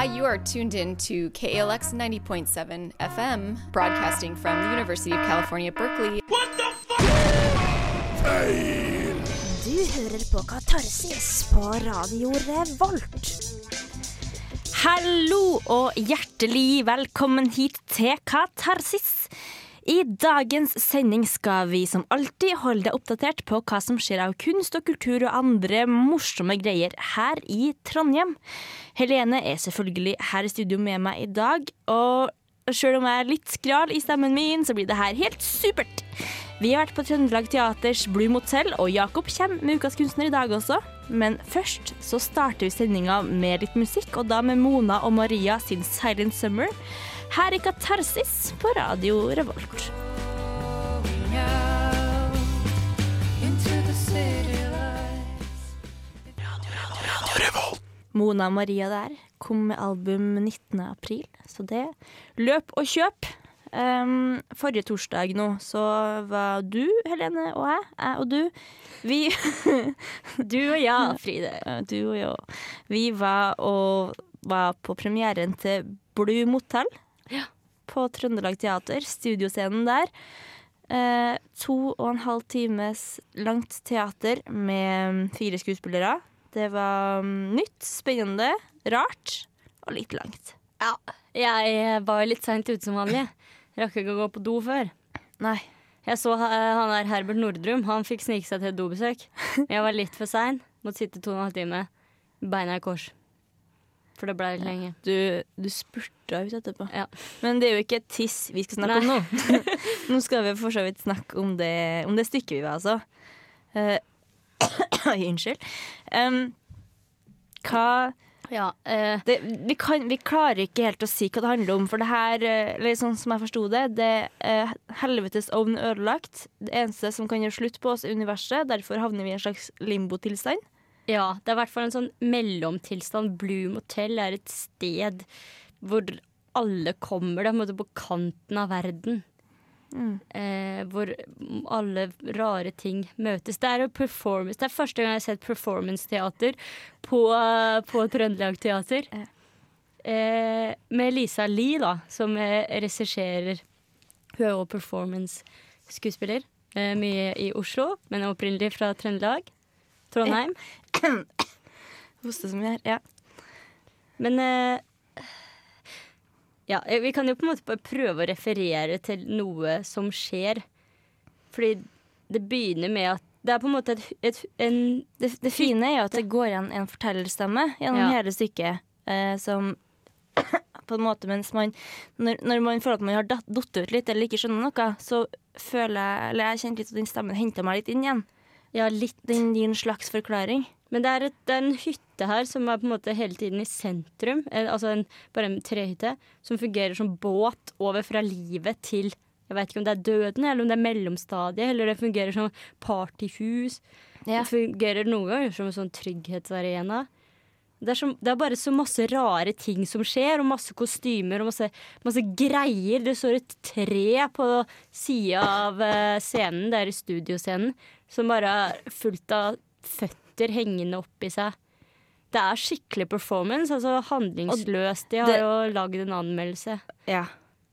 Hi, you are tuned in to KALX 90.7 FM, broadcasting from the University of California, Berkeley. What the fuck? Feil! Du hører på Katarsis på Radio Revolt. Hallo og hjertelig velkommen hit til Katarsis. I dagens sending skal vi som alltid holde deg oppdatert på hva som skjer av kunst og kultur og andre morsomme greier her i Trondheim. Helene er selvfølgelig her i studio med meg i dag, og sjøl om jeg er litt skral i stemmen min, så blir det her helt supert. Vi har vært på Trøndelag Teaters Blue Motel, og Jakob kommer med Ukas kunstner i dag også. Men først så starter vi sendinga med litt musikk, og da med Mona og Maria sin Silent Summer. Her i Katarsis på Radio Revolt. Mona Maria der kom med album 19. april, så det løp og kjøp. Um, forrige torsdag nå så var du, Helene, og jeg, jeg og du Vi Du og jeg, Fride. Du og jeg. Vi var, og, var på premieren til Blue Motel på Trøndelag Teater, studioscenen der. Eh, to og en halv times langt teater med fire skuespillere. Det var mm, nytt, spennende, rart og litt langt. Ja, jeg var litt seint ute som vanlig. Rakk ikke å gå på do før. Nei. Jeg så eh, han der Herbert Nordrum. Han fikk snike seg til et dobesøk. Jeg var litt for sein. Måtte sitte to og en halv time. Beina i kors. For det ble litt lenge. Du, du spurta ut etterpå. Ja. Men det er jo ikke tiss vi skal snakke om nå. nå skal vi for så vidt snakke om det, om det stykket vi var, altså. Uh, unnskyld. Um, hva Ja, uh, det, vi, kan, vi klarer ikke helt å si hva det handler om, for det her, eh, eller sånn som jeg forsto det, det er helvetes ovn ødelagt. Det eneste som kan gjøre slutt på oss, er universet. Derfor havner vi i en slags limbotilstand. Ja, det er i hvert fall en sånn mellomtilstand. Blue Motel er et sted hvor alle kommer. Det er på kanten av verden. Eh, hvor alle rare ting møtes. Det er jo performance Det er første gang jeg har sett performance-teater på, på Trøndelag Teater. Eh, med Lisa Lie, da, som eh, regisserer. Hun er jo performance-skuespiller. Eh, mye i Oslo, men er opprinnelig fra Trøndelag. Trondheim. Hoste så vi her. Ja. Men eh, Ja, eh, vi kan jo på en måte bare prøve å referere til noe som skjer. Fordi det begynner med at det er på en måte et, et, en Det, det fine er jo at det går igjen en fortellerstemme gjennom Ja. hele stykket, eh, som på en måte mens man når, når man føler at man har datt ut litt eller ikke skjønner noe, så føler jeg Eller jeg kjente litt at den stemmen henta meg litt inn igjen. Ja, litt. Den din slags forklaring. Men det er, et, det er en hytte her som er på en måte hele tiden i sentrum. Eh, Altså en, bare en trehytte som fungerer som båt over fra livet til Jeg vet ikke om det er døden, eller om det er mellomstadiet, eller det fungerer som partyhus. Ja. Det fungerer noen ganger som en sånn trygghetsarena. Det er, som, det er bare så masse rare ting som skjer, og masse kostymer og masse, masse greier. Det står et tre på sida av eh, scenen, det er i studioscenen, som bare er fullt av føtter hengende oppi seg. Det er skikkelig performance, altså handlingsløst. De har det- jo lagd en anmeldelse. Ja.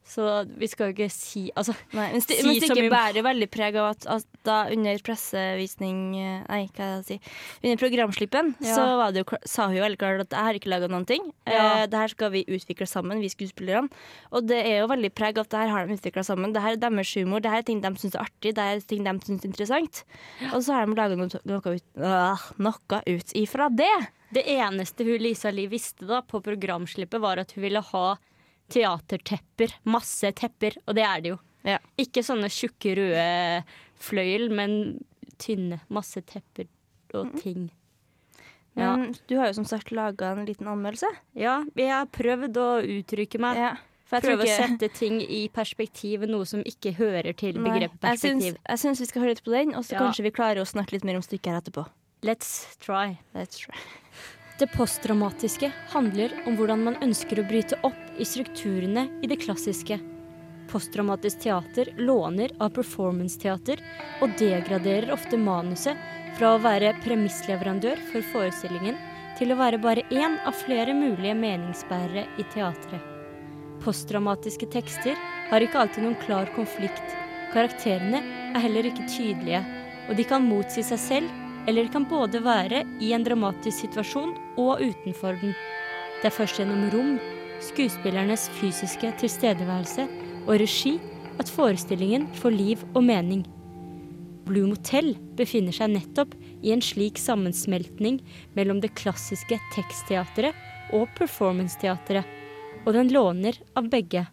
Så vi skal jo ikke si Altså, Nei, men, det, Si men så stykket bærer veldig preg av at, at da under pressevisning eh, Nei, hva det jeg si Under programslippen Ja. så var det jo, sa hun jo veldig klart at jeg har ikke laga noen ting. Ja. Eh, det her skal vi utvikle sammen, vi skuespillerne. Og det er jo veldig preg av at det her har de utvikla sammen. Det her er deres humor, det her er ting de syns er artig, det her er ting de syns er interessant. Og så har de laga noe, noe, ut, øh, noe ut ifra det. Det eneste hun Lisa Lie visste da på programslippet, var at hun ville ha teatertepper. Masse tepper, og det er det jo. Ja. Ikke sånne tjukke, røde fløyel, men tynne. Masse tepper og ting. Ja. Men du har jo som sagt laga en liten anmeldelse. ja, jeg har prøvd å uttrykke meg. Ja. Prøve å sette ting i perspektiv, noe som ikke hører til Nei, begrepet perspektiv. jeg syns vi skal høre litt på den, og så Ja. kanskje vi klarer å snakke litt mer om stykket her etterpå. Let's try. Let's try. Det postdramatiske handler om hvordan man ønsker å bryte opp i strukturene i det klassiske. Postdramatisk teater låner av performanceteater og degraderer ofte manuset fra å være premissleverandør for forestillingen til å være bare én av flere mulige meningsbærere i teatret. Postdramatiske tekster har ikke alltid noen klar konflikt. Karakterene er heller ikke tydelige, og de kan motsi seg selv, eller kan både være i en dramatisk situasjon og utenfor den. Det er først gjennom rom, skuespillernes fysiske tilstedeværelse og regi at forestillingen får liv og mening. Blue Motel befinner seg nettopp i en slik sammensmeltning mellom det klassiske tekstteatret og performanceteatret, og den låner av begge.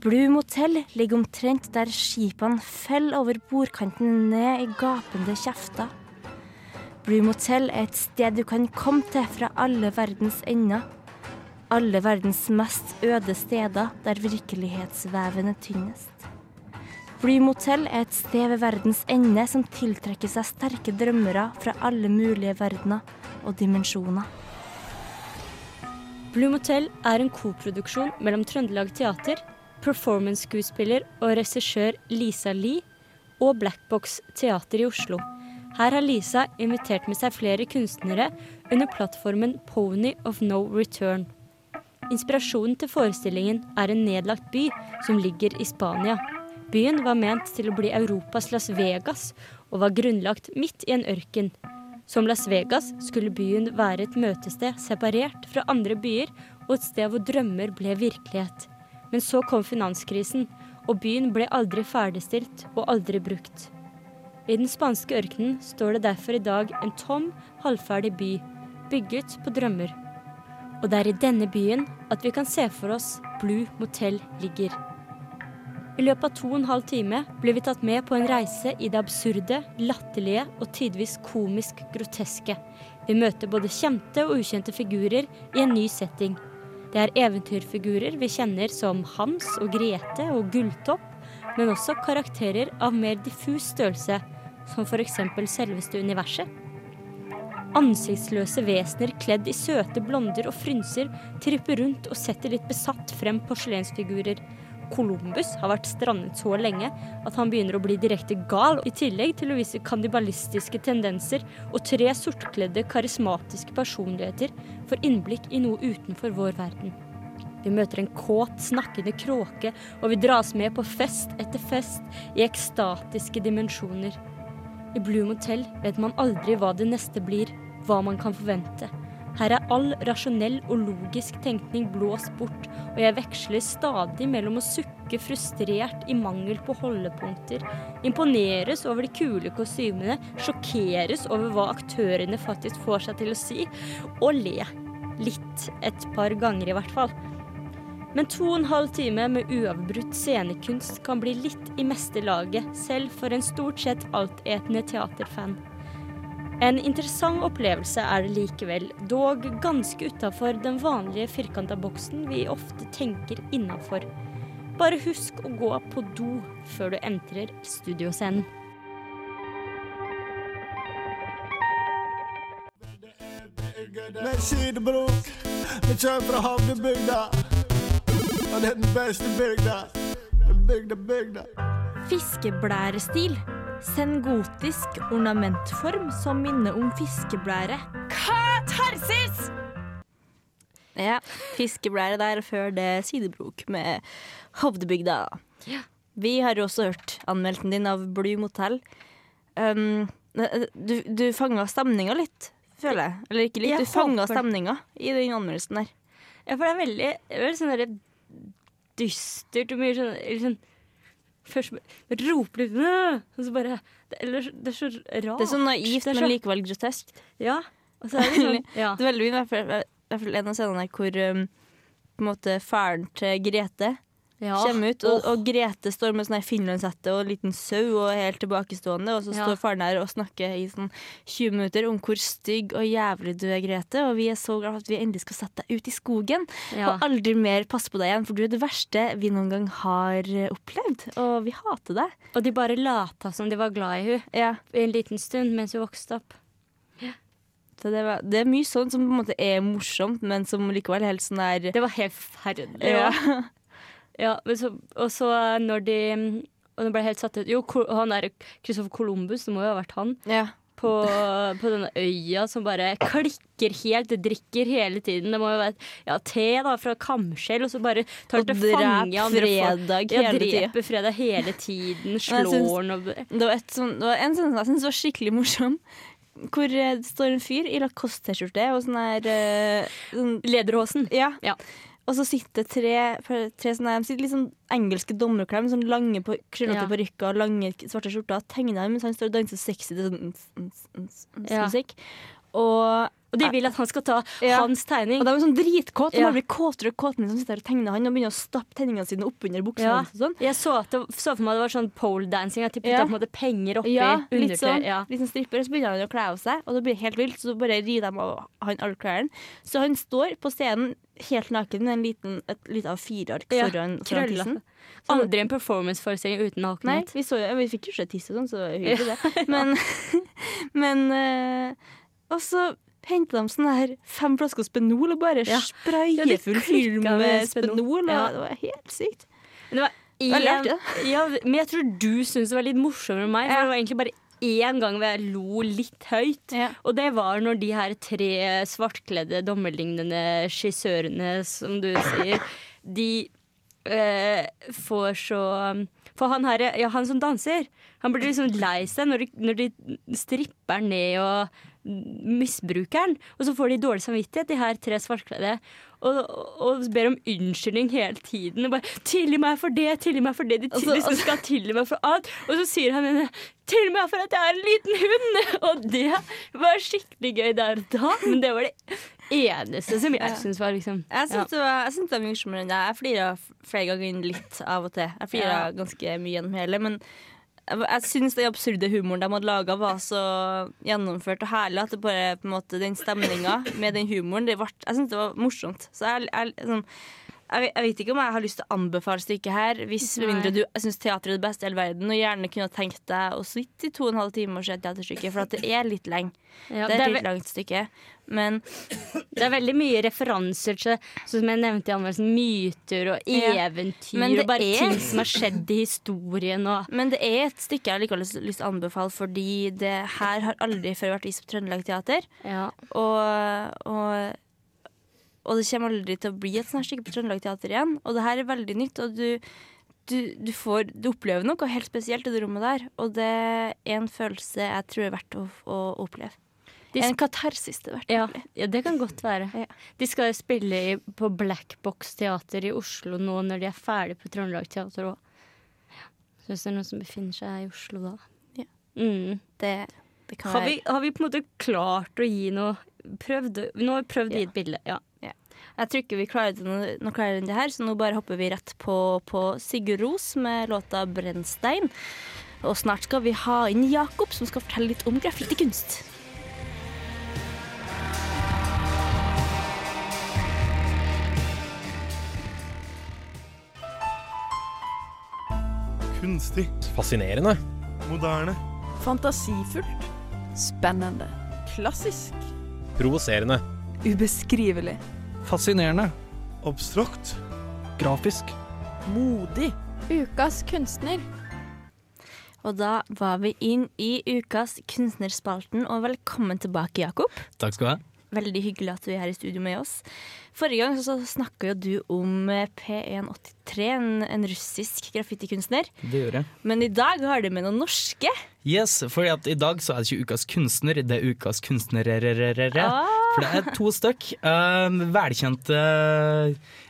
Blue Motel ligger omtrent der skipene faller over bordkanten ned i gapende kjefter. Blue Motel er et sted du kan komme til fra alle verdens ender. Alle verdens mest øde steder der virkelighetsveven er tynnest. Blue Motel er et sted ved verdens ende som tiltrekker seg sterke drømmere fra alle mulige verdener og dimensjoner. Blue Motel er en koproduksjon mellom Trøndelag Teater, performance-skuespiller og regissør Lisa Lie og Blackbox Teater i Oslo. Her har Lisa invitert med seg flere kunstnere under plattformen Pony of No Return. Inspirasjonen til forestillingen er en nedlagt by som ligger i Spania. Byen var ment til å bli Europas Las Vegas, og var grunnlagt midt i en ørken. Som Las Vegas skulle byen være et møtested separert fra andre byer, og et sted hvor drømmer ble virkelighet. Men så kom finanskrisen, og byen ble aldri ferdigstilt og aldri brukt. I den spanske ørkenen står det derfor i dag en tom, halvferdig by, bygget på drømmer. Og det er i denne byen at vi kan se for oss Blue Motel ligger. I løpet av to og en halv time blir vi tatt med på en reise i det absurde, latterlige og tidvis komisk groteske. Vi møter både kjente og ukjente figurer i en ny setting. Det er eventyrfigurer vi kjenner som Hans og Grete og Gulltopp, men også karakterer av mer diffus størrelse, som f.eks. selveste universet. Ansiktsløse vesener kledd i søte blonder og frynser tripper rundt og setter litt besatt frem porselensfigurer Columbus har vært strandet så lenge at han begynner å bli direkte gal, i tillegg til å vise kannibalistiske tendenser, og tre sortkledde, karismatiske personligheter får innblikk i noe utenfor vår verden. Vi møter en kåt, snakkende kråke, og vi dras med på fest etter fest i ekstatiske dimensjoner. I Blue Motel vet man aldri hva det neste blir, hva man kan forvente. Her er all rasjonell og logisk tenkning blåst bort, og jeg veksler stadig mellom å sukke frustrert i mangel på holdepunkter, imponeres over de kule kostymene, sjokkeres over hva aktørene faktisk får seg til å si, og le. Litt. Et par ganger, i hvert fall. Men to og en halv time med uavbrutt scenekunst kan bli litt i meste laget, selv for en stort sett altetende teaterfan. En interessant opplevelse er det likevel, dog ganske utafor den vanlige firkanta boksen vi ofte tenker innafor. Bare husk å gå på do før du entrer studioscenen. Med sidebrok. Vi kjører fra havnebygda. Det er den beste bygda. Den bygda, bygda. Fiskeblærestil. Sengotisk ornamentform som minner om fiskeblære. Katarsis! Ja, fiskeblære der før det sidebrok med Hovdebygda. Vi har jo også hørt anmeldelsen din av Blue Motel. Um, du du fanga stemninga litt, føler jeg. Eller ikke litt, Jeg du fanga stemninga i den anmeldelsen der. Ja, for det er veldig, er veldig sånn dystert og mye sånn, eller sånn Først roper litt Og så bare Det, eller, det er så rart. Det er så naivt, er så, men likevel grotesk. Ja. Og så er det sånn ja. Det er veldig mye, i hvert fall en av scenene hvor um, på en måte faren til Grete ja. kommer ut, og, og Grete står med sånn finlandshette og liten sau og helt tilbakestående, og så Ja. står faren her og snakker i sånn 20 minutter om hvor stygg og jævlig du er, Grete, og vi er så glad for at vi endelig skal sette deg ut i skogen, Ja. og aldri mer passe på deg igjen, for du er det verste vi noen gang har eh, opplevd, og vi hater deg. Og de bare lata som de var glad i hun Ja, en liten stund mens hun vokste opp. så det, var, det er mye sånn som på en måte er morsomt, men som likevel er helt sånn der Det var helt forferdelig. ja. Ja, så, og så når de Og nå ble helt satt ut Jo, han er Christopher Columbus, det må jo ha vært han. ja. på, på denne øya som bare klikker helt, drikker hele tiden. Det må jo være ja, te da, fra kamskjell, og så bare tar det til fange andre fredag Ja, hele tiden. dreper fredag hele tiden, slår den og Det var, et sånt, det var en sånn jeg synes var skikkelig morsom. Hvor eh, det står en fyr i Lacoste-T-skjorte og sånn her eh, sånn, Lederhosen. Ja. Ja. Og så sitter tre, tre sånne, de sitter litt sånn engelske med sånn lange på- krøllete Ja. parykker og lange svarte skjorter, tegner dem mens han står og danser sexy til sånn ns, Ja. musikk. Og, Og de vil at han skal ta Ja. hans tegning. og de er sånn dritkåte. De Ja. bare blir kåtere og kåtere som sitter og tegner han og begynner å stappe tegningene sine oppunder buksa Ja. sånn. Jeg så, det, så for meg det var sånn poledancing. At de putta Ja. på en måte penger oppi Ja, litt sånn, Ja. litt sånn stripper, og så begynner han å kle av seg, og det blir helt vilt. Så bare rir de av han alle klærne. Så han står på scenen helt naken en liten, et lite A4-ark Ja, foran, foran krølla. tissen. Aldri en performanceforestilling uten Nei, nakenhet. vi, så, vi fikk jo se tiss og sånn, så hyggelig det. Men, men øh, Og så henta de sånne her fem flasker Spenol og bare Ja. Ja, sprayer det full klikket med Spenol. Ja. Det var helt sykt. Men det var én, jeg lærte det. ja, Men jeg tror du syntes det var litt morsommere enn meg. For Ja. det var egentlig bare én gang hvor jeg lo litt høyt. Ja. Og det var når de her tre svartkledde dommerlignende skissørene, som du sier, de eh, får så For han her, ja, han som danser, han blir liksom lei seg når de, når de stripper ned og misbruker han. Og så får de dårlig samvittighet, de her tre svartkledde. Og, og ber om unnskyldning hele tiden. Og bare 'Tilgi meg for det, tilgi meg for det.' De til- liksom skal tilgi meg for alt. Og så sier han henne 'Tilgi meg for at jeg er en liten hund'. Og det var skikkelig gøy der og da. Men det var det eneste som jeg Ja. syns var liksom Jeg ja. syns det, var- jeg synes det var morsommere enn det. Jeg flirer flere ganger litt av og til. Jeg flirer Ja. ganske mye gjennom hele. Men jeg, syns den absurde humoren de hadde laga, var så gjennomført og herlig at det bare på en måte den stemninga med den humoren det ble, Jeg syns det var morsomt. Så jeg, jeg, sånn, jeg, jeg vet ikke om jeg har lyst til å anbefale stykket her, hvis med mindre du syns teater er det beste i hele verden, og gjerne kunne tenkt deg å sitte i to og en halv time og se et teaterstykke, for det er litt lenge. Ja, det er et litt langt stykke. Men det er veldig mye referanser til som jeg nevnte i anmeldelsen, myter og eventyr ja, og bare er- ting som har skjedd i historien og Men det er et stykke jeg har likevel lyst lyst til å anbefale, fordi det her har aldri før vært vist på Trøndelag Teater. ja. Og, og, og det kommer aldri til å bli et sånt stykke på Trøndelag Teater igjen. Og det her er veldig nytt, og du, du, du, får, du opplever noe helt spesielt i det rommet der. Og det er en følelse jeg tror er verdt å, å oppleve. De En katarsis det er verdt Ja, ja, det kan godt være. Ja. De skal jo spille i, på Black Box Teater i Oslo nå når de er ferdig på Trøndelag Teater òg. Syns det er noen som befinner seg i Oslo da. Ja. Mm. Det, Har, vi, har vi på en måte klart å gi noe prøvd, Nå har vi prøvd å gi et bilde. Ja. Jeg tror ikke vi klarer det noe, noe klarere enn det her, så nå bare hopper vi rett på, på Sigurd Ros med låta 'Brennstein'. Og snart skal vi ha inn Jakob, som skal fortelle litt om graffitikunst. Kunstig. Fascinerende. Moderne. Fantasifullt. Spennende. Klassisk. Provoserende. Ubeskrivelig. Fascinerende. Abstrakt. Grafisk. Modig. Ukas kunstner. Og da var vi inn i ukas Kunstnerspalten, og velkommen tilbake, Jakob. Takk skal du ha. Veldig hyggelig at du er her i studio med oss. Forrige gang så snakka jo du om eh, P183, en, en russisk graffitikunstner. Det gjorde jeg. Men i dag har du med noen norske. Yes, for i dag så er det ikke ukas kunstner, det er ukas kunstnerere. Ah. For det er to stykk. Uh, velkjente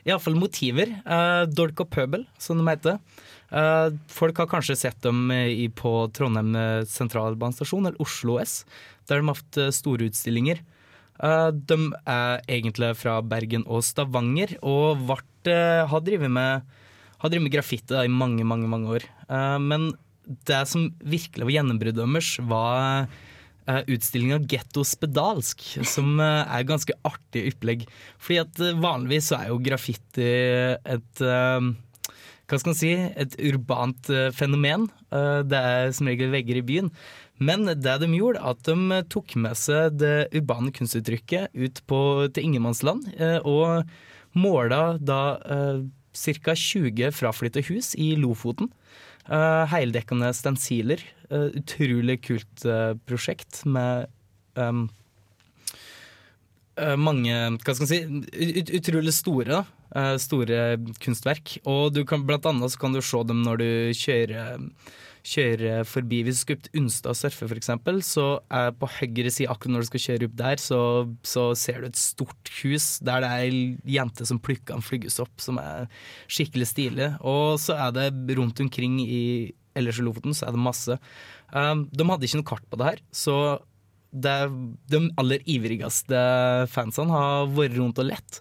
iallfall motiver. Uh, Dork og Pøbel, som de heter. Uh, folk har kanskje sett dem i, på Trondheim sentralbanestasjon, eller Oslo S, der de har hatt uh, store utstillinger. Uh, de er egentlig fra Bergen og Stavanger, og vart, uh, har drevet med, har med graffiti i mange, mange, mange år. Uh, men det som virkelig var gjennombruddet deres, var uh, utstillinga Getto spedalsk, som er ganske artig opplegg. Fordi at vanligvis så er jo graffiti et hva skal man si, et urbant fenomen. Det er som regel vegger i byen. Men det de gjorde, at de tok med seg det urbane kunstuttrykket ut på, til ingenmannsland, uh, og måla da uh, ca. 20 fraflytta hus i Lofoten. Heildekkende stensiler. Eh, utrolig kult eh, prosjekt med um, eh, mange Hva skal man si ut, Utrolig store, da. store kunstverk. Og du kan, blant annet så kan du se dem når du kjører kjører forbi Hvis du skal opp til Unstad og surfe, f.eks., så er på høyre side, akkurat når du skal kjøre opp der, så, så ser du et stort hus der det er ei jente som plukker en flyggesopp, som er skikkelig stilig. Og så er det rundt omkring i ellers i Lofoten så er det masse. Um, de hadde ikke noe kart på det her, så det, de aller ivrigste fansene har vært rundt og lett.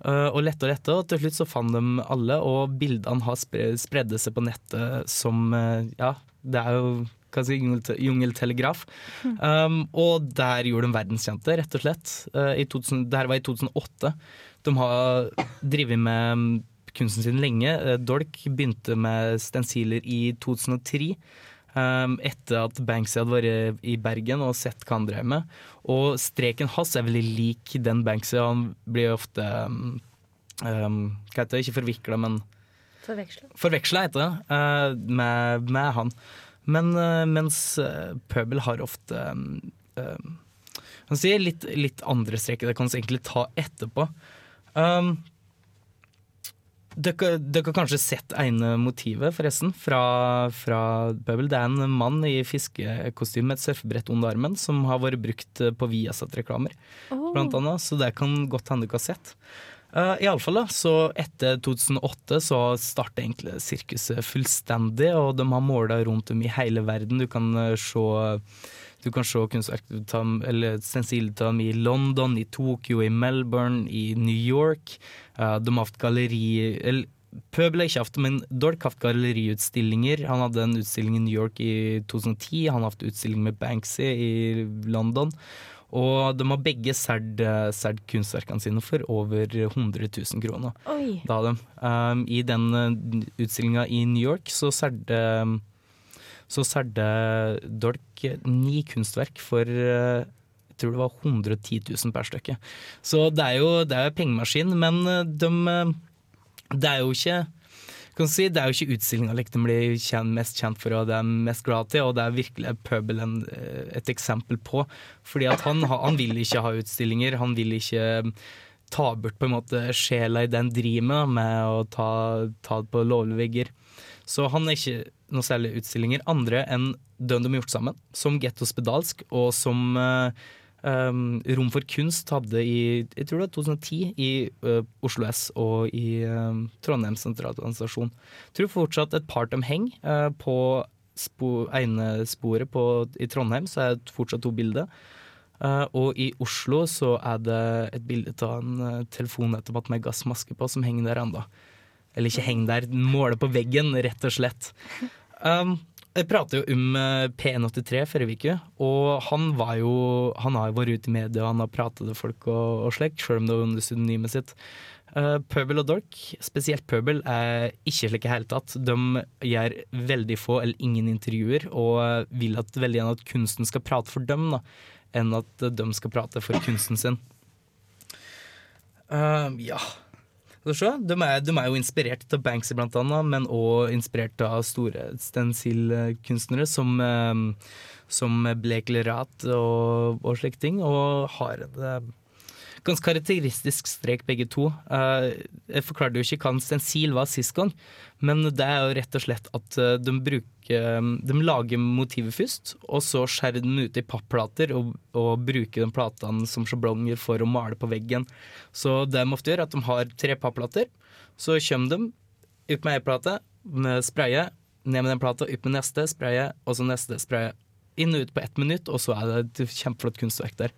Uh, og lette og lette, og til slutt så fant de alle, og bildene har spre spredde seg på nettet som uh, Ja, det er jo kanskje jungeltelegraf. Um, og der gjorde de verdenskjente, rett og slett. Uh, i 2000, det her var i 2008. De har drevet med kunsten sin lenge. Uh, Dolk begynte med stensiler i 2003. Um, etter at Banksy hadde vært i Bergen og sett hva han drev med. Og streken hans er veldig lik den Banksy. Han blir ofte um, Hva heter det? Ikke forvikla, men Forveksla. Heter det, uh, med, med han. Men uh, mens uh, Pøbel har ofte um, um, kan si litt, litt andre streker. Det kan vi egentlig ta etterpå. Um, dere har kanskje sett ene motivet, forresten, fra, fra Pøbel. Det er en mann i fiskekostyme med et surfebrett under armen som har vært brukt på Viasat-reklamer, blant annet. Så det kan godt hende dere har sett. Uh, i alle fall da, så Etter 2008 så startet egentlig sirkuset fullstendig, og de har måla rundt om i hele verden. Du kan uh, se du kan se kunstverk eller stensiler til i London, i Tokyo, i Melbourne, i New York. Uh, de har hatt galleri eller, Pøbel har ikke hatt, men Dork har hatt galleriutstillinger. Han hadde en utstilling i New York i 2010. Han har hatt utstilling med Banksy i London. Og de har begge solgt solgt kunstverkene sine for over 100 000 kroner. Oi. Da de. Um, I den utstillinga i New York så solgte så solgte Dolk ni kunstverk for eh, jeg tror det var 110 000 per stykke. Så det er jo er pengemaskin, men eh, de eh, Det er jo ikke si, Det er jo ikke utstillinga de blir kjent, mest kjent for og det er mest glad til, og det er virkelig Pøbel en, et eksempel på. Fordi at han, han vil ikke ha utstillinger, han vil ikke ta bort på en måte sjela i den driver med, med å ta, ta det på lovlige vegger. Så han er ikke noe særlig utstillinger andre enn den de har gjort sammen, som Getto Spedalsk, og som um, Rom for kunst hadde i jeg tror det var 2010 i uh, Oslo S og i uh, Trondheim sentralorganisasjon. Tror fortsatt et par dem henger Uh, på spo, ene sporet på, i Trondheim, så er det fortsatt to bilder. Uh, og i Oslo så er det et bilde av en uh, etterpå med gassmaske på som henger der ennå. Eller ikke henger der, måler på veggen, rett og slett. Um, jeg pratet jo om eh, P183 forrige uke, og han var jo Han har jo vært ute i media, han har pratet til folk og, og slikt, selv om det var under pseudonymet sitt. Uh, Pøbel og Dork, spesielt Pøbel, er ikke slik i hele tatt. De gjør veldig få eller ingen intervjuer, og vil at veldig gjerne at kunsten skal prate for dem, da, enn at de skal prate for kunsten sin. Uh, ja de, er, de er jo inspirert av Banksy blant annet, men òg inspirert av store stensilkunstnere som, eh, som Blake Lerat og, og slike ting, og har eh, ganske karakteristisk strek begge to. Eh, jeg forklarte jo ikke hva en stensil var sist gang, men det er jo rett og slett at eh, de bruker De lager motivet først, og så skjærer de ut i papplater og, og bruker de platene som sjablonger for å male på veggen. Så det de ofte gjør, er at de har tre papplater, så kommer de ut med ei plate, med spraye, ned med den plata, ut med neste, spraye, og så neste, spraye. Inn og ut på ett minutt, og så er det et kjempeflott kunstverk der.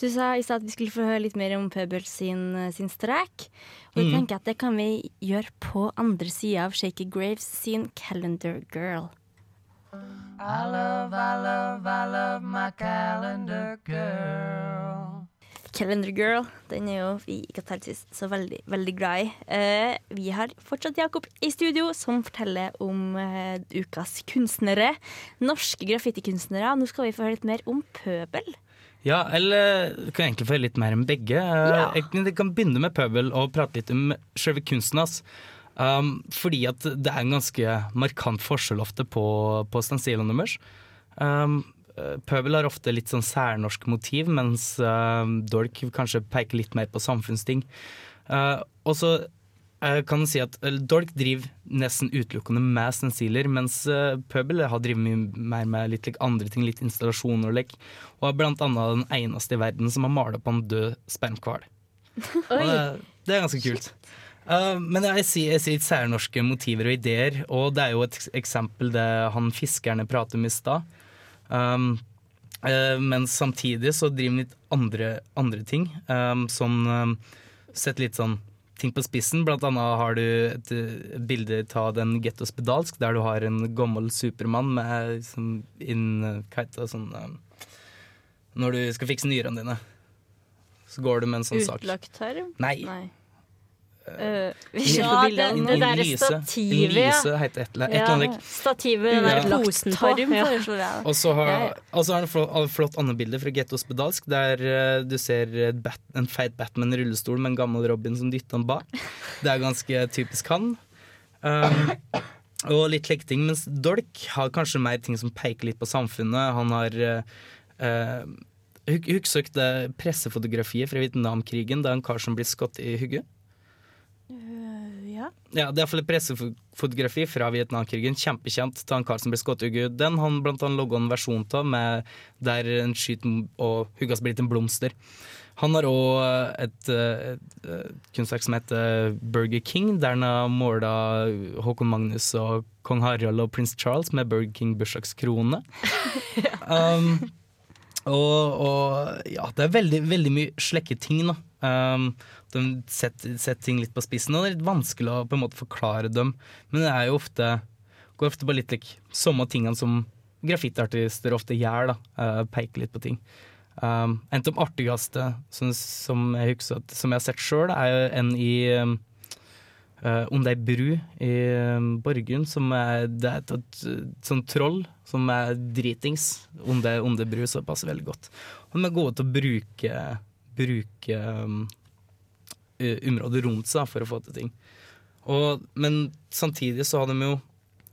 Du sa i stad at vi skulle få høre litt mer om Pøbel sin, sin strek. Og jeg Mm. tenker at det kan vi gjøre på andre sida av Shaky Graves sin Calendar Girl. I love, I love, I love my Calendar Girl den er jo vi i Katarsis så veldig, veldig glad i. Eh, vi har fortsatt Jakob i studio, som forteller om eh, ukas kunstnere. Norske graffitikunstnere. Nå skal vi få høre litt mer om Pøbel. Ja, eller kan egentlig få høre litt mer om begge. Eh, Ja. Jeg, kan begynne med Pøbel og prate litt om selve kunsten hans. Um, fordi at det er en ganske markant forskjell ofte på, på stensilene deres. Um, Pøbel har ofte litt sånn særnorsk motiv, mens um, Dork kanskje peker litt mer på samfunnsting. Uh, og så kan si at Dork driver nesten utelukkende med stensiler, mens Pøbel har drevet mye mer med litt like, andre ting, litt installasjoner og lek. Og er blant annet den eneste i verden som har malt på en død spermhval. Det, det er ganske kult. Uh, men jeg sier, jeg sier særnorske motiver og ideer, og det er jo et eksempel det han fiskerne prater om i stad. Um, uh, men samtidig så driver han litt andre, andre ting, um, som um, setter litt sånn ting på spissen. Blant annet har du et, et bilde av den Getto Spedalsk, der du har en gammel supermann med liksom, inn, hva heter det, sånn um, Når du skal fikse nyrene dine, så går du med en sånn sak. Utlagt tarm? Nei. Nei. Uh, Ja, det, det derre stativet, ja. heter et eller et eller annet. like. Stativet den der Ja. posen på. Ja. Og så har, Ja, ja. har han et flott, et annet bilde fra Getto Spedalsk, der eh, du ser et bat, en feit Batman i rullestol med en gammel Robin som dytter han bak. Det er ganske typisk han. Um, og litt slike ting. Mens Dolk har kanskje mer ting som peker litt på samfunnet. Han har uh, uh, Husker dere pressefotografiet fra Vietnamkrigen? Er en kar som blir skutt i hodet. ja. Ja, det er iallfall et pressefotografi fra Vietnamkrigen. Kjempekjent. av en kar som ble skutt i Gud. Den han blant annet logga en versjon av der en skyter og huggas blir til en blomster. Han har òg et, eh, et, et kunstverk som heter Burger King, der han har måla Håkon Magnus og kong Harald og prins Charles med Burger King bursdagskrone. um, og, og ja, det er veldig, veldig mye slekke ting, da. Um, de setter, setter ting litt på spissen, og det er litt vanskelig å på en måte forklare dem. Men det er jo ofte går ofte på litt like, samme tingene som graffitiartister ofte gjør. da, uh, Peker litt på ting. Um, en av de artigste som, som, jeg husker, som jeg har sett sjøl, er en i um, uh, Om det er bru i um, Borgund, som er, det er et, et, et sånt troll som er dritings. Om det, om bru, så passer veldig godt. Og de er gode til å bruke, bruke um, området rundt seg for å få til ting. Og, men samtidig så har de jo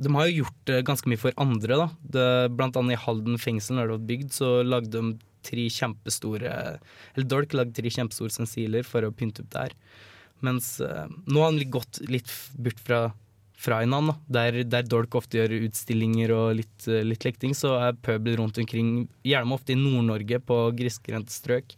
de har jo gjort ganske mye for andre. da. Det, blant annet i Halden fengsel, når det var bygd, så lagde de tre kjempestore Eller Dolk lagde tre kjempestore sensiler for å pynte opp der. Mens uh, nå har han gått litt bort fra, fra da. Der, der Dolk ofte gjør utstillinger og litt, litt lekting, så er pøbel rundt omkring, gjerne ofte i Nord-Norge, på grisgrendte strøk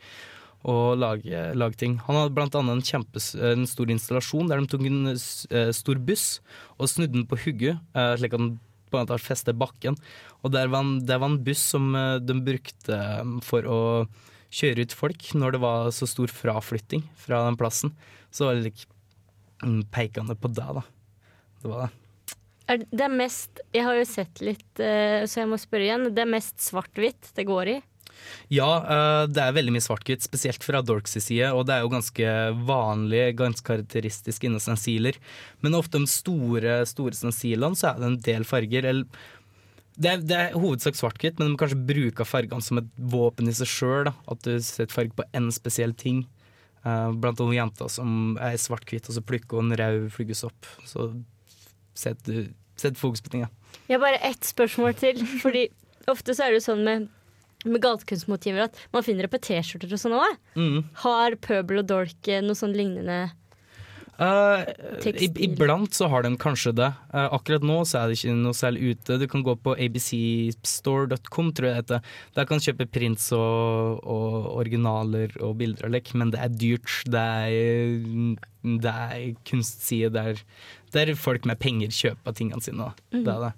og lage, lage ting. Han hadde blant annet en, kjempes, en stor installasjon der de tok en eh, stor buss og snudde den på hugget, uh, slik at den på en måte festet bakken. Og der var en, det var en buss som uh, de brukte for å kjøre ut folk når det var så stor fraflytting fra den plassen. Så var det litt um, peikende på det, da. Det var det. Det er mest Jeg har jo sett litt, så jeg må spørre igjen. Det er mest svart-hvitt det går i? Ja, eh, det er veldig mye svart-hvitt, spesielt fra Dorks side, og det er jo ganske vanlig, ganske karakteristisk innen stensiler. Men ofte de store, store stensilene så er det en del farger. Eller, det, er, det er hovedsak svart-hvitt, men de kanskje bruker fargene som et våpen i seg sjøl. At du setter farge på én spesiell ting. Eh, blant annet jenter som er svart-hvitt, og så plukker hun rød flugesopp. Så setter du setter fokus på ting. Ja. Jeg har bare ett spørsmål til. Fordi ofte så er det sånn med, med gatekunstmotiver at man finner det på T-skjorter og sånn òg. Mm. Har Pøbel og Dolk eh, noe sånn lignende Uh, iblant så har de kanskje det. Uh, akkurat nå så er det ikke noe særlig ute. Du kan gå på abcstore.com, tror jeg det heter. Der kan du kjøpe prints og, og originaler og bilder og lek, men det er dyrt. Det er, det er kunstside der, der folk med penger kjøper tingene sine. Mm. Det er det.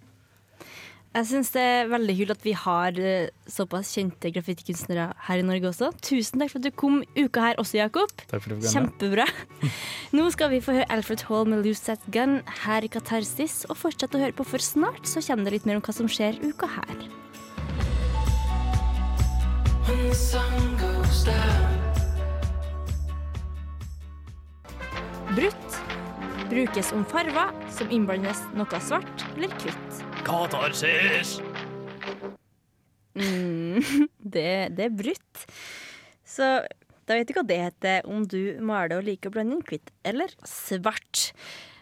Jeg syns det er veldig kult at vi har eh, såpass kjente graffitikunstnere her i Norge også. Tusen takk for at du kom uka her også, Jakob. Takk for kom. Kjempebra. Nå skal vi få høre Alfred Hall med 'Loose That Gun' her i Katarsis, og fortsette å høre på, for snart så kommer det litt mer om hva som skjer uka her. Brutt brukes om farver som innblandes noe svart eller hvitt. Katarsis! Mm, det, det er brutt. Så da vet du hva det heter om du maler og liker å blande inn hvitt eller svart.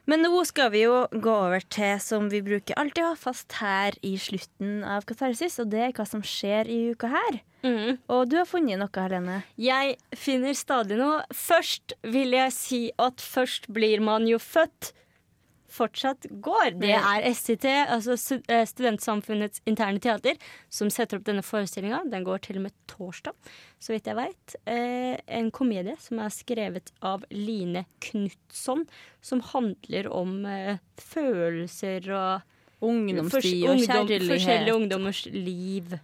Men nå skal vi jo gå over til som vi bruker alltid å ha fast her i slutten av Katarsis, og det er hva som skjer i uka her. Mm. Og du har funnet noe, Helene. Jeg finner stadig noe. Først vil jeg si at først blir man jo født. Fortsatt går. Det er SIT, altså eh, Studentsamfunnets interne teater, som setter opp denne forestillinga. Den går til og med torsdag, så vidt jeg veit. Eh, en komedie som er skrevet av Line Knutson, som handler om eh, følelser og Ungdomstid og ungdom- kjærlighet. Forskjellige ungdommers liv.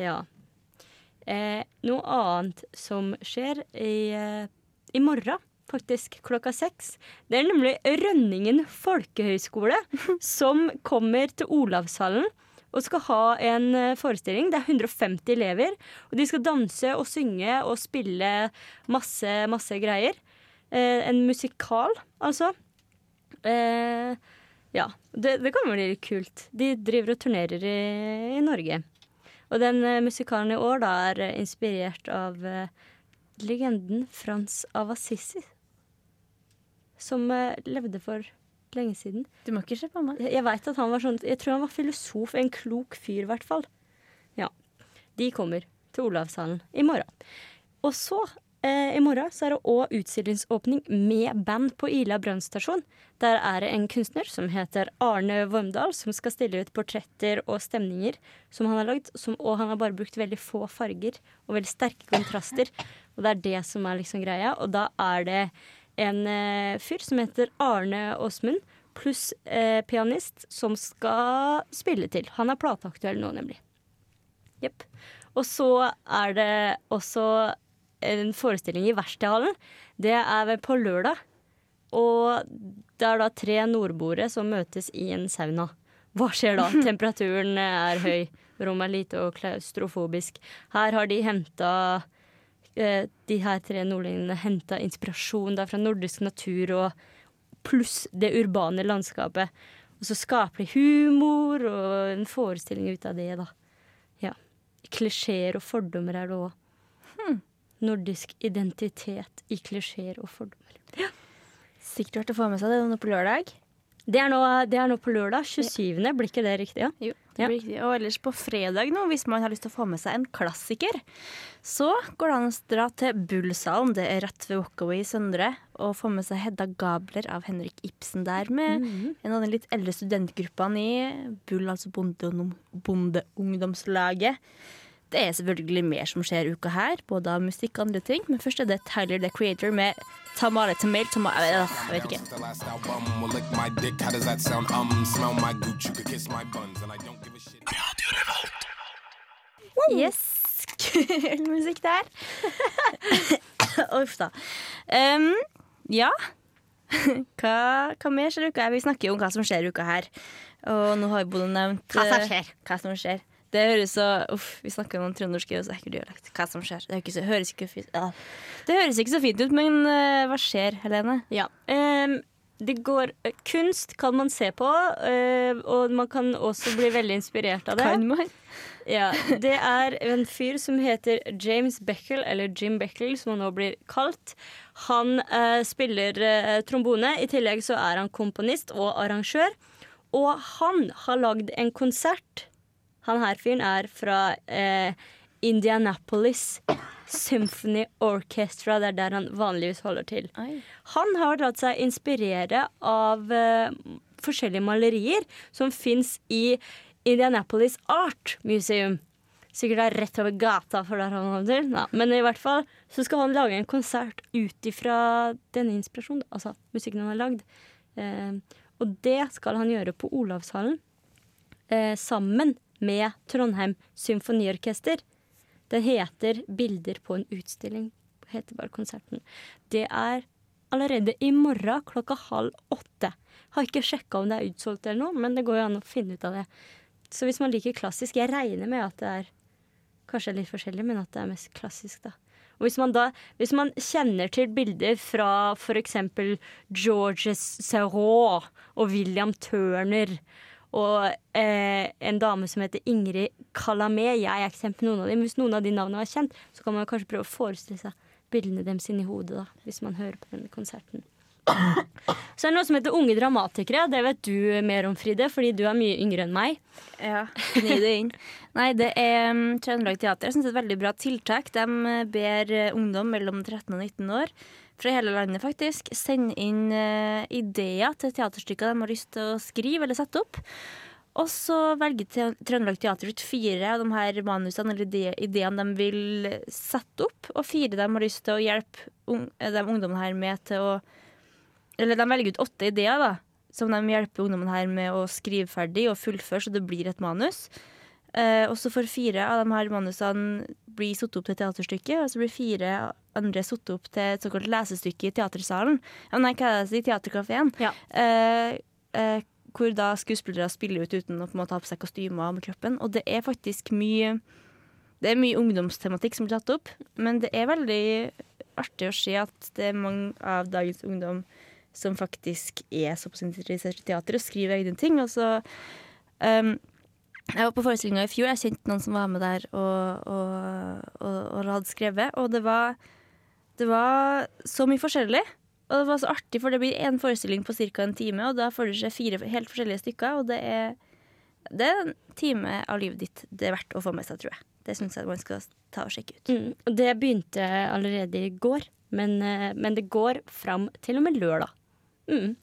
Ja. Eh, noe annet som skjer i, i morgen, faktisk, klokka seks. Det er nemlig Rønningen folkehøgskole som kommer til Olavshallen og skal ha en eh, forestilling. Det er 150 elever, og de skal danse og synge og spille masse, masse greier. Eh, en musikal, altså. Eh, ja, det, det kan bli litt kult. De driver og turnerer i, i Norge. Og den eh, musikalen i år da er inspirert av eh, legenden Frans av Assisi. Som eh, levde for lenge siden. Du må ikke se på meg. Jeg, jeg vet at han var sånn Jeg tror han var filosof. En klok fyr, i hvert fall. Ja. De kommer til Olavshallen i morgen. Og så, eh, i morgen, så er det òg utstillingsåpning med band på Ila brannstasjon. Der er det en kunstner som heter Arne Vormdal, som skal stille ut portretter og stemninger som han har lagd. Som, og han har bare brukt veldig få farger og veldig sterke kontraster. Og det er det som er liksom greia. Og da er det en eh, fyr som heter Arne Åsmund, pluss eh, pianist, som skal spille til. Han er plateaktuell nå, nemlig. Jepp. Og så er det også en forestilling i Verkstedhallen. Det er vel på lørdag. Og det er da tre nordboere som møtes i en sauna. Hva skjer da? Temperaturen er høy, rommet er lite og klaustrofobisk. Her har de henta De her tre nordlendingene henta inspirasjon da fra nordisk natur og pluss det urbane landskapet. Og så skaper de humor og en forestilling ut av det, da. Ja. Klisjeer og fordommer er det òg. Nordisk identitet i klisjeer og fordommer. Sikkert verdt å få med seg det nå på lørdag. Det er nå, det er nå på lørdag. 27. Blir ikke det riktig? Ja? Jo, det Ja. blir riktig. Og ellers på fredag nå, hvis man har lyst til å få med seg en klassiker, så går det an å dra til Bullsalen. Det er rett ved Walkaway i Søndre. Og få med seg Hedda Gabler av Henrik Ibsen der, med en av de litt eldre studentgruppene i Bull, altså bonde Bondeungdomslaget. Det er selvfølgelig mer som skjer uka her, både av musikk og andre ting. Men først er det Tyler the Creator med Tamale Tamale Tamale Jeg vet ikke. Sound? Um. Yes, kul musikk der. Uff da. Um, ja. Hva, hva mer skjer i uka her? Vi snakker jo om hva som skjer i uka her. Og nå har Bodil nevnt Hva som eh, skjer. Hva som skjer. Det høres så Uff, vi snakker om trøndersk og så ekkel dialekt. Hva som skjer. Det, så, høres ikke det høres ikke så fint ut, men uh, hva skjer, Helene? Ja. Um, det går eh, Kunst kan man se på, uh, og man kan også bli veldig inspirert av det. Kan man? Ja, det er en fyr som heter James Beckel, eller Jim Beckel, som han nå blir kalt. Han uh, spiller trombone. I tillegg så er han komponist og arrangør. Og han har lagd en konsert. Han her fyren er fra eh, Indianapolis Symphony Orchestra. Det er der han vanligvis holder til. Oi. Han har latt seg inspirere av eh, forskjellige malerier som fins i Indianapolis Art Museum. Sikkert er rett over gata for der han holder til. Ja, men i hvert fall så skal han lage en konsert ut ifra denne inspirasjonen. Altså musikken han har lagd. Eh, og det skal han gjøre på Olavshallen eh, sammen med Trondheim Symfoniorkester. Den heter 'Bilder på en utstilling'. heter bare konserten. Det er allerede i morgen klokka halv åtte. Har ikke sjekka om det er utsolgt eller noe, men det går jo an å finne ut av det. Så hvis man liker klassisk Jeg regner med at det er kanskje litt forskjellig, men at det er mest klassisk, da. Og hvis man da Hvis man kjenner til bilder fra f.eks. Georges Serrault og William Turner og eh, en dame som heter Ingrid Kalamé. Jeg er ikke kjent med noen av dem. Hvis noen av de navnene var kjent, så kan man kanskje prøve å forestille seg bildene deres inni hodet da, hvis man hører på denne konserten. Så er det noe som heter Unge dramatikere. Det vet du mer om, Fride, fordi du er mye yngre enn meg. Ja, gni det inn. Nei, det er um, Trøndelag Teater. Jeg synes det er et veldig bra tiltak. De ber eh, ungdom mellom 13 og 19 år fra hele landet faktisk sende inn uh, ideer til teaterstykker de har lyst til å skrive eller sette opp. Og så velger Trøndelag Teater ut fire av de her manusene eller ide- ideene de vil sette opp, og fire de har lyst til å hjelpe eh, de ungdommene her med til å Eller de velger ut åtte ideer, da, som de hjelper ungdommene her med å skrive ferdig og fullføre, så det blir et manus. Eh, og så får fire av de her manusene bli satt opp til teaterstykket, og så blir fire andre satt opp til et såkalt lesestykke i teatersalen. Ja, nei, hva er det i? Teaterkafeen. Ja. Eh, eh, hvor da skuespillere spiller ut uten å på en måte ha på seg kostymer med kroppen. Og det er faktisk mye Det er mye ungdomstematikk som blir tatt opp, men det er veldig artig å se at det er mange av dagens ungdom som faktisk er såpass interessert i teater og skriver egne ting. Og så um, Jeg var på forestillinga i fjor. Jeg kjente noen som var med der og, og, og, og hadde skrevet. Og det var, det var så mye forskjellig. Og det var så artig, for det blir én forestilling på ca. en time, og da får du se fire helt forskjellige stykker. Og det er, det er en time av livet ditt det er verdt å få med seg, tror jeg. Det syns jeg man skal ta og sjekke ut. Mm, det begynte allerede i går, men, eh, men det går fram til og med lørdag. Mm.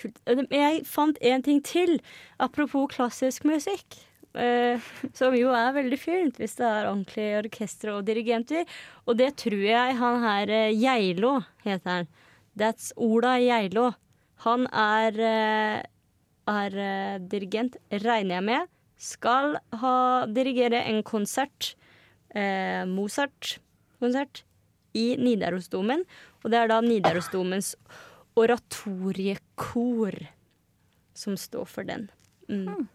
Kult. Jeg fant en ting til, apropos klassisk musikk. Eh, som jo er veldig fint hvis det er ordentlig orkester og dirigenter. Og det tror jeg han her eh, Geilo heter han. That's Ola Geilo. Han er, eh, er dirigent, regner jeg med. Skal ha dirigere en konsert, eh, Mozart-konsert, i Nidarosdomen. Og det er da Nidarosdomens oratoriekor som står for den. Mm.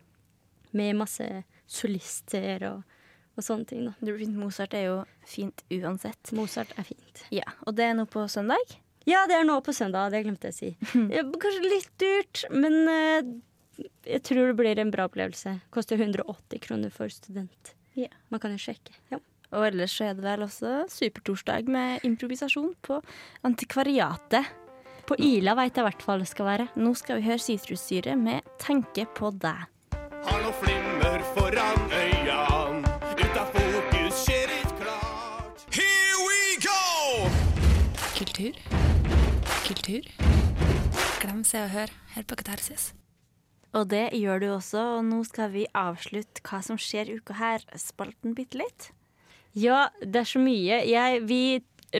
Med masse solister og, og sånne ting. Da. Mozart er jo fint uansett. Mozart er fint. Ja, Og det er nå på søndag. Ja, det er nå på søndag. Det glemte jeg å si. Kanskje litt dyrt, men uh, jeg tror det blir en bra opplevelse. Koster 180 kroner for student. Ja. Man kan jo sjekke. Ja. Og ellers så er det vel også supertorsdag med improvisasjon på Antikvariatet. På Ila veit jeg i hvert fall det skal være. Nå skal vi høre Sitrussyre med 'Tenke på deg'. Har noe flimmer foran øynene. Ut av fokus skjer ikke klart. Here we go! Kultur. Kultur. Glem Se og Hør her på Katarsis. Og det gjør du også, og nå skal vi avslutte hva som skjer uka her, spalten bitte litt. Ja, det er så mye. Jeg, vi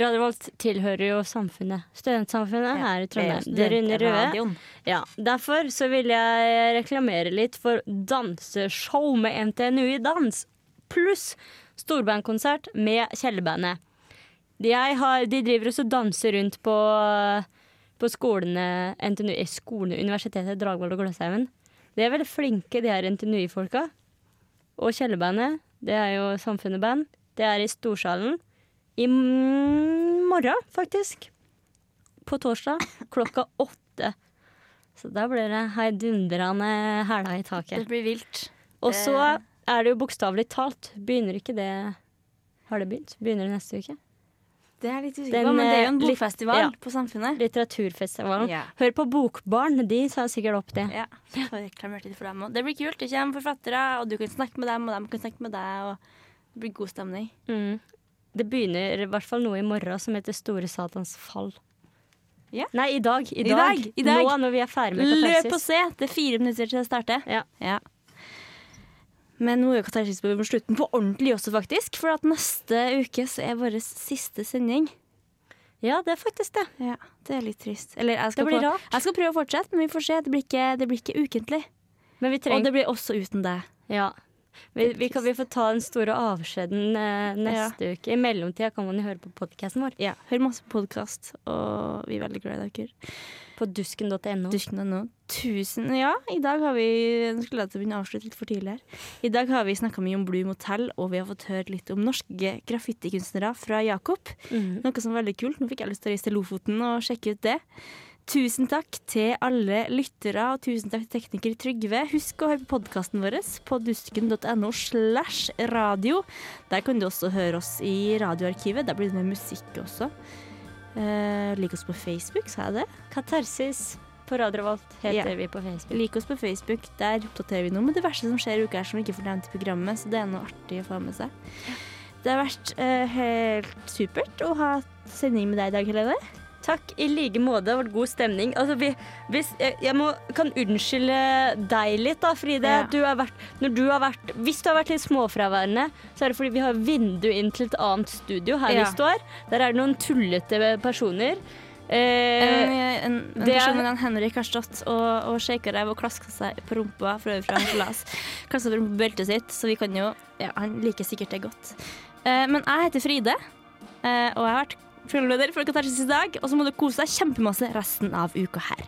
Radio Volt tilhører jo samfunnet. Studentsamfunnet Ja, her i Trondheim. det er jo røde. Ja, derfor så vil jeg reklamere litt for danseshow med NTNU i dans. Pluss storbandkonsert med Kjellerbandet. De, de driver også og danser rundt på, på skolene NTNU, eh, skolene, Universitetet Dragvoll og Gløshaugen. De er veldig flinke, de her NTNU-folka. Og Kjellerbandet, det er jo samfunnet-band. Det er i Storsalen i morgen, faktisk. På torsdag klokka åtte. Så da blir det heidundrende hæla i taket. Det blir vilt. Og så er det jo bokstavelig talt. Begynner ikke det Har det begynt? Begynner det neste uke? Det er litt usikker på, men det er jo en eh, bokfestival ja. på Samfunnet. Litteraturfestivalen. Ja. Hør på Bokbarn, de sa sikkert opp det. Ja, reklamert litt for dem også. Det blir kult. Det kommer forfattere, og du kan snakke med dem, og de kan snakke med deg. Og det blir god stemning. Mm. Det begynner i hvert fall noe i morgen som heter Store Satans fall. Yeah. Nei, i dag. I I dag. dag, i dag. Nå når vi er ferdig med Løp og se! Det er fire minutter til det starter. Ja. Men nå er Katarsis på slutten på ordentlig også, faktisk. For at neste uke så er vår siste sending. Ja, det er faktisk det. Ja, Det er litt trist. Eller jeg skal, Det blir på, rart. jeg skal prøve å fortsette, men vi får se. Det blir ikke, det blir ikke ukentlig. Men vi Og det blir også uten deg. Ja. Vi, vi, kan, vi får ta den store avskjeden eh, neste uke. I mellomtida kan man jo høre på podkasten vår. Ja, Hør masse podkast, og vi er veldig glad i dere. På dusken.no. Dusken.no. Tusen Ja, i dag har vi Nå skulle jeg begynne å avslutte litt for tidlig her. I dag har vi snakka mye om Blue Motel, og vi har fått høre litt om norske graffitikunstnere fra Jakob. Mm. Noe som er veldig kult. Nå fikk jeg lyst til å reise til Lofoten og sjekke ut det. Tusen takk til alle lyttere, og tusen takk til tekniker Trygve. Husk å høre på podkasten vår på dusken.no slash radio. Der kan du også høre oss i radioarkivet. Der blir det med musikk også. Uh, lik oss på Facebook, sa jeg det? Katarsis på Radio Revolt heter Ja. vi på Facebook. Lik oss på Facebook. Der oppdaterer vi noe med det verste som skjer i uka her som vi ikke får nevnt i programmet, så det er noe artig å få med seg. Det har vært uh, helt supert å ha sending med deg i dag, Helene. Takk i like måte. Det har vært god stemning. Altså, vi, hvis, jeg, jeg må, kan unnskylde deg litt, da, Fride. Ja. Du har vært, når du har vært, hvis du har vært litt småfraværende, så er det fordi vi har vindu inn til et annet studio her Ja. vi står. Der er det noen tullete personer. Eh, en, er- person ved navn Henrik har stått og, og shaka ræv og klaska seg på rumpa for øvrig fra en klass. Klaska på rumpa på beltet sitt, så vi kan jo Ja, han liker sikkert det godt. Eh, men jeg heter Fride, eh, og jeg har vært programleder for Katarsis i dag. Og så må du kose deg kjempemasse resten av uka her.